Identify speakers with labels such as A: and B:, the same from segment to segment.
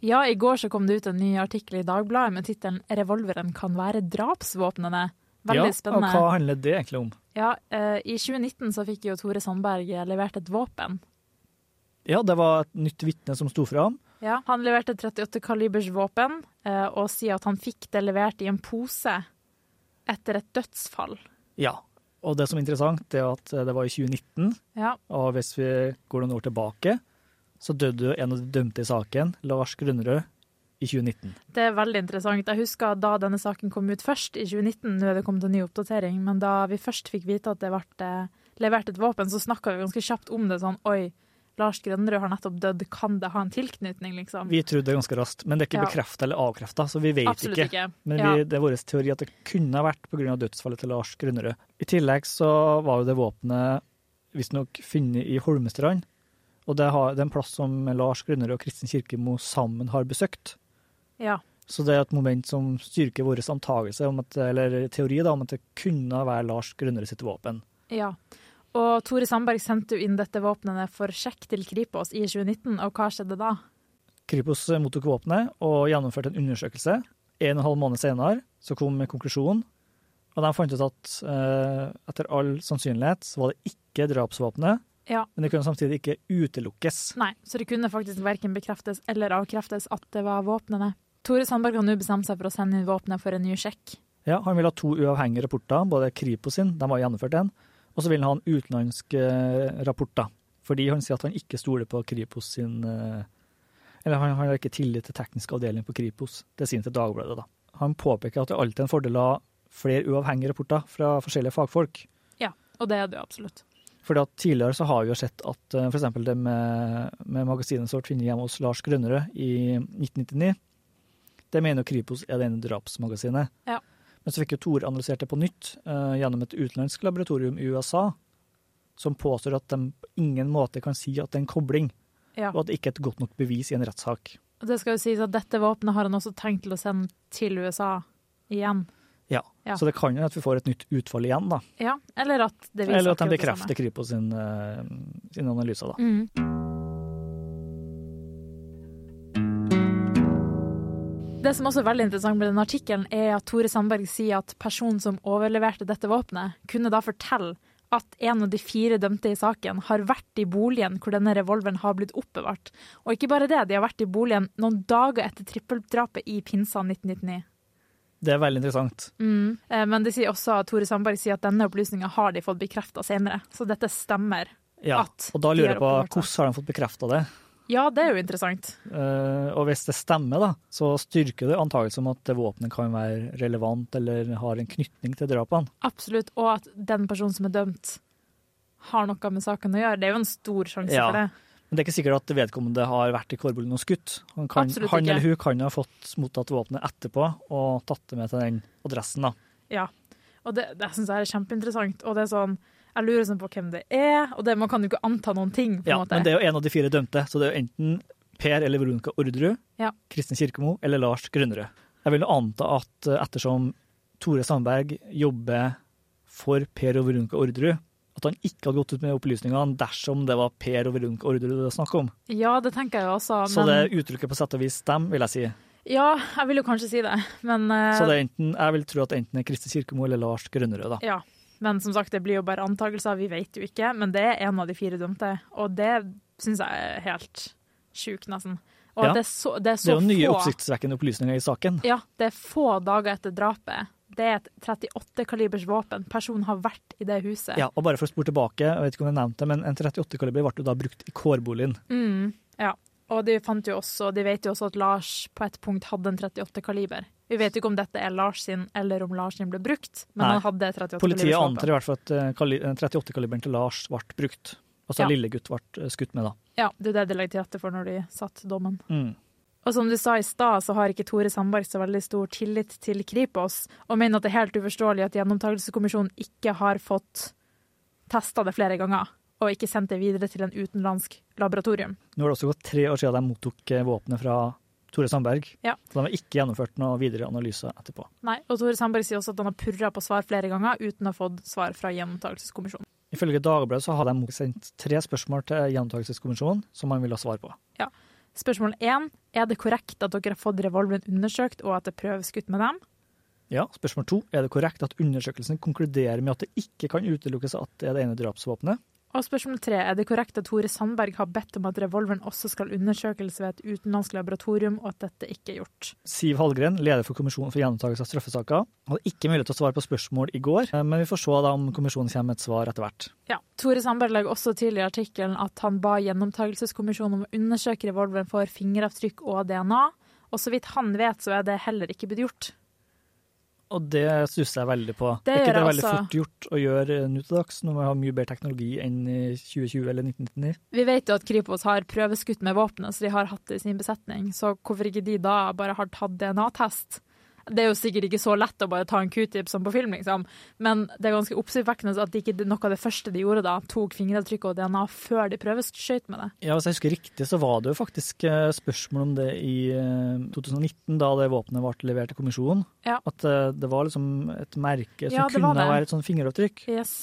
A: Ja, i går så kom det ut en ny artikkel i Dagbladet med tittelen 'Revolveren kan være drapsvåpnene'. Veldig
B: ja,
A: spennende.
B: Og hva handler det egentlig om?
A: Ja, eh, I 2019 så fikk jo Tore Sandberg levert et våpen.
B: Ja, det var et nytt vitne som sto fra ham.
A: Ja, Han leverte 38 kalibers våpen, eh, og sier at han fikk det levert i en pose etter et dødsfall.
B: Ja, og det som er interessant, er at det var i 2019,
A: Ja,
B: og hvis vi går noen år tilbake, så døde jo en av de dømte i saken, Lars Grønnerød, i 2019.
A: Det er veldig interessant. Jeg husker da denne saken kom ut først, i 2019. Nå er det kommet en ny oppdatering, men da vi først fikk vite at det ble eh, levert et våpen, så snakka vi ganske kjapt om det sånn Oi, Lars Grønnerød har nettopp dødd, kan det ha en tilknytning, liksom?
B: Vi trodde det ganske raskt, men det er ikke
A: Ja.
B: bekrefta eller avkrefta, så vi vet
A: Absolutt
B: ikke.
A: ikke.
B: Men
A: Ja.
B: det er vår teori at det kunne ha vært pga. dødsfallet til Lars Grønnerød. I tillegg så var jo det våpenet visstnok funnet i Holmestrand, og det, har, det er en plass som Lars Grønnerød og Kristin Kirkemo sammen har besøkt.
A: Ja.
B: Så det er et moment som styrker vår antagelse, om at, eller teori da, om at det kunne være Lars Grønnerød sitt våpen.
A: Ja. Og Tore Sandberg sendte jo inn dette våpenet for sjekk til Kripos i 2019, og hva skjedde da?
B: Kripos mottok våpenet og gjennomførte en undersøkelse. En og en halv måned senere så kom konklusjonen, og de fant ut at eh, etter all sannsynlighet så var det ikke drapsvåpenet,
A: Ja.
B: men det kunne samtidig ikke utelukkes.
A: Nei, så det kunne faktisk verken bekreftes eller avkreftes at det var våpnene. Tore Sandberg har nå bestemt seg for å sende inn våpenet for en ny sjekk.
B: Ja, Han vil ha to uavhengige rapporter, både Kripos sin, de har gjennomført en, og så vil han ha en utenlandsk rapport, da. Fordi han sier at han ikke stoler på Kripos sin eh, Eller han han har ikke tillit til teknisk avdeling på Kripos. Det sier han til Dagbladet, da. Han påpeker at det alltid er en fordel å ha flere uavhengige rapporter fra forskjellige fagfolk.
A: Ja, og det er det absolutt.
B: Fordi at Tidligere så har vi jo sett at uh, f.eks. det med, med magasinet som ble funnet hjemme hos Lars Grønnerød i 1999, det mener jo Kripos er det ene drapsmagasinet.
A: Ja.
B: Men så fikk jo Tore analysert det på nytt uh, gjennom et utenlandsk laboratorium i USA, som påstår at de på ingen måte kan si at det er en kobling,
A: Ja.
B: og at det ikke er et godt nok bevis i en rettssak.
A: Det skal jo sies at dette våpenet har han også tenkt til å sende til USA igjen.
B: Ja.
A: Ja.
B: Så det kan jo at vi får et nytt utfall igjen, da.
A: Ja, eller at det viser
B: Eller at de bekrefter. Kripos sin, uh, sin analyser, da.
A: Mm. Det som også er veldig interessant med den artikkelen, er at Tore Sandberg sier at personen som overleverte dette våpenet, kunne da fortelle at en av de fire dømte i saken har vært i boligen hvor denne revolveren har blitt oppbevart. Og ikke bare det, de har vært i boligen noen dager etter trippeldrapet i pinsa 1999.
B: Det er veldig interessant.
A: Mm. Eh, Men de sier også Tore Sandberg sier at denne opplysninga har de fått bekrefta senere. Så dette stemmer.
B: Ja, og da lurer jeg på hvordan har de fått bekrefta det?
A: Ja, det er jo interessant.
B: Uh, og hvis det stemmer, da, så styrker det antakelsen om at det våpenet kan være relevant eller har en knytning til drapene.
A: Absolutt. Og at den personen som er dømt, har noe med saken å gjøre. Det er jo en stor sjanse
B: Ja.
A: for det.
B: Men det er ikke sikkert at vedkommende har vært i kårboligen og skutt. Han, kan, han eller hun kan ha fått mottatt våpenet etterpå og tatt det med til den adressen. da.
A: Ja. Og det, det syns jeg er kjempeinteressant. Og det er sånn, jeg lurer sånn på hvem det er, og det, man kan jo ikke anta noen ting. på
B: Ja,
A: måte.
B: men det er jo en av de fire dømte, så det er jo enten Per eller Veronica Orderud,
A: Ja.
B: Kristin Kirkemo eller Lars Grønnerød. Jeg vil anta at eh, ettersom Tore Sandberg jobber for Per og Veronica Orderud, at han ikke hadde gått ut med opplysningene dersom det var Per og Verunk Orderud det var snakk om.
A: Ja, det tenker jeg også. også.
B: Så det uttrykker på sett og vis dem, vil jeg si.
A: Ja, jeg vil jo kanskje si det, men uh...
B: Så det enten, jeg vil tro at det enten er Kristi Kirkemo eller Lars Grønnerød, da.
A: Ja. Men som sagt, det blir jo bare antakelser, vi vet jo ikke. Men det er en av de fire dømte, og det syns jeg er helt sjukt, nesten. Og
B: Ja.
A: det er så, det er
B: Det er jo nye
A: få
B: oppsiktsvekkende opplysninger i saken.
A: Ja, det er få dager etter drapet. Det er et 38-kalibers våpen. Personen har vært i det huset.
B: Ja, og bare for å spore tilbake, jeg vet ikke om jeg nevnte det, men en 38-kaliber ble jo da brukt i kårboligen.
A: Mm, ja. Og de fant jo også, de vet jo også at Lars på et punkt hadde en 38-kaliber. Vi vet jo ikke om dette er Lars sin, eller om Lars sin ble brukt, men
B: Nei.
A: han hadde 38-kaliber.
B: Politiet antar i hvert fall at eh, kali- eh, 38-kaliberen til Lars ble brukt. Altså
A: Ja.
B: lille gutt ble eh, skutt med, da.
A: Ja, det er det de legger til rette for når de satt dommen.
B: Mm.
A: Og som du sa i stad, så har ikke Tore Sandberg så veldig stor tillit til Kripos, og mener at det er helt uforståelig at Gjennomtakelseskommisjonen ikke har fått testa det flere ganger, og ikke sendt det videre til en utenlandsk laboratorium.
B: Nå har det også gått tre år siden de mottok eh, våpenet fra Tore Sandberg.
A: Ja.
B: Så de har ikke gjennomført noe videre analyser etterpå.
A: Nei, og Tore Sandberg sier også at han har purra på svar flere ganger uten å ha fått svar fra Gjennomtakelseskommisjonen.
B: Ifølge Dagbladet så har de sendt tre spørsmål til Gjennomtakelseskommisjonen som man vil ha svar på.
A: Ja. Spørsmål én er det korrekt at dere har fått revolveren undersøkt og at det er prøveskutt med dem?
B: Ja, Spørsmål to er det korrekt at undersøkelsen konkluderer med at det ikke kan utelukkes at det er det ene drapsvåpenet.
A: Og spørsmål tre er det korrekt at Tore Sandberg har bedt om at revolveren også skal undersøkes ved et utenlandsk laboratorium, og at dette ikke er gjort?
B: Siv Hallgren, leder for Kommisjonen for gjenopptakelse av straffesaker, hadde ikke mulighet til å svare på spørsmål i går, men vi får se da om kommisjonen kommer med et svar etter hvert.
A: Ja. Tore Sandberg legger også til i artikkelen at han ba Gjennomtakelseskommisjonen om å undersøke revolveren for fingeravtrykk og DNA, og så vidt han vet, så er det heller ikke blitt gjort.
B: Og det stusser jeg veldig på.
A: Det
B: er ikke det veldig
A: også.
B: fort gjort å gjøre nå til dags, når vi har mye bedre teknologi enn i 2020 eller 1999?
A: Vi vet jo at Kripos har prøveskutt med våpenet, så de har hatt det i sin besetning. Så hvorfor ikke de da bare har tatt DNA-test? Det er jo sikkert ikke så lett å bare ta en q-tip som på film, liksom. Men det er ganske oppsiktsvekkende at det ikke noe av det første de gjorde da, tok fingeravtrykk og DNA før de prøveskøyt med det.
B: Ja, Hvis jeg husker riktig, så var det jo faktisk eh, spørsmål om det i eh, 2019, da det våpenet ble levert til kommisjonen.
A: Ja.
B: At eh, det var liksom et merke som
A: Ja,
B: kunne
A: det.
B: være et sånn fingeravtrykk.
A: Yes.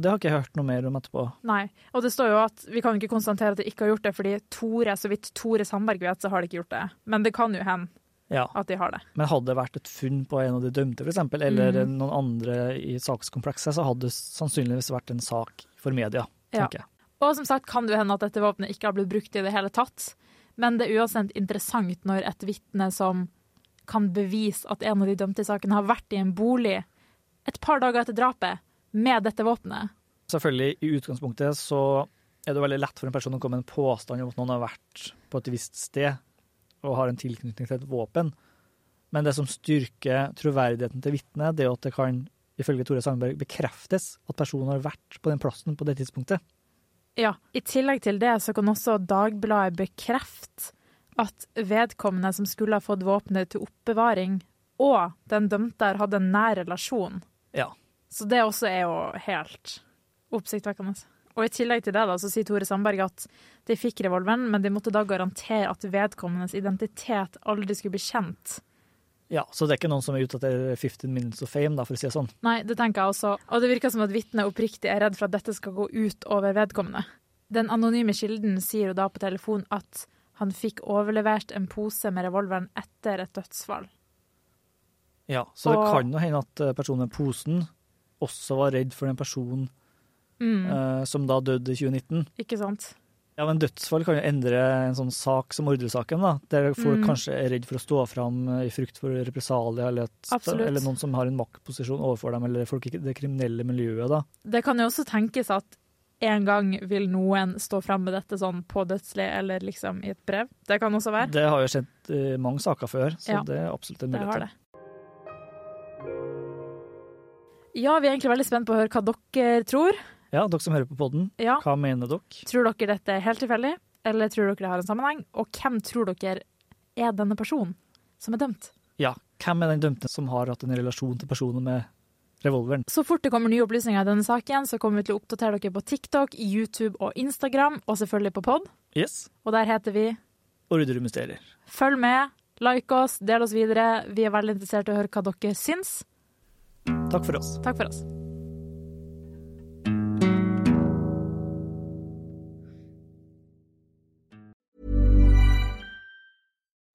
B: Det har ikke jeg hørt noe mer om etterpå.
A: Nei. Og det står jo at vi kan ikke konstatere at de ikke har gjort det, fordi Tore, så vidt Tore Sandberg vet, så har de ikke gjort det. Men det kan jo hende
B: Ja.
A: at de har det.
B: Men hadde det vært et funn på en av de dømte, f.eks., eller
A: Mm.
B: noen andre i sakskomplekset, så hadde det sannsynligvis vært en sak for media,
A: Ja.
B: tenker jeg.
A: Og som sagt kan det hende at dette våpenet ikke har blitt brukt i det hele tatt. Men det er uansett interessant når et vitne som kan bevise at en av de dømte i saken har vært i en bolig et par dager etter drapet med dette våpenet.
B: Selvfølgelig, i utgangspunktet så er det veldig lett for en person å komme med en påstand om at noen har vært på et visst sted og har en tilknytning til et våpen. Men det som styrker troverdigheten til vitnet, det er at det kan, ifølge Tore Sandberg, bekreftes at personen har vært på den plassen på det tidspunktet.
A: Ja, I tillegg til det så kan også Dagbladet bekrefte at vedkommende som skulle ha fått våpenet til oppbevaring, og den dømte her hadde en nær relasjon.
B: Ja.
A: Så det også er jo helt oppsiktsvekkende. Og i tillegg til det da, så sier Tore Sandberg at de fikk revolveren, men de måtte da garantere at vedkommendes identitet aldri skulle bli kjent.
B: Ja, Så det er ikke noen som er ute etter 15 minutes of fame, da, for å si det sånn.
A: Nei, det tenker jeg også. Og det virker som at vitnet oppriktig er redd for at dette skal gå ut over vedkommende. Den anonyme kilden sier jo da på telefon at han fikk overlevert en pose med revolveren etter et dødsfall.
B: Ja, Så det kan jo hende at eh, personen med posen også var redd for den personen
A: Mm,
B: eh, som da døde i 2019.
A: ikke sant?
B: Ja, men dødsfall kan jo endre en sånn sak som mordsaken, da, der folk
A: Mm.
B: kanskje er redd for å stå fram eh, i frykt for represalier, eller, eller noen som har en maktposisjon overfor dem, eller folk i det kriminelle miljøet, da.
A: Det kan jo også tenkes at en gang vil noen stå fram med dette sånn på dødslig eller liksom i et brev. Det kan også være.
B: Det har jo skjedd eh, mange saker før, så
A: Ja,
B: det er absolutt en mulighet.
A: Det har det. Ja, vi er egentlig veldig spent på å høre hva dere tror.
B: Ja, dere som hører på podden,
A: Ja.
B: hva mener dere?
A: Tror dere dette er helt tilfeldig, eller tror dere det har en sammenheng? Og hvem tror dere er denne personen som er dømt?
B: Ja, hvem er den dømte som har hatt en relasjon til personen med revolveren?
A: Så fort det kommer nye opplysninger i denne saken, så kommer vi til å oppdatere dere på TikTok, YouTube og Instagram, og selvfølgelig på pod.
B: Yes.
A: Og der heter vi
B: Orderud Mysterier.
A: Følg med, like oss, del oss videre. Vi er veldig interessert i å høre hva dere syns.
B: Takk for oss.
A: Takk for oss.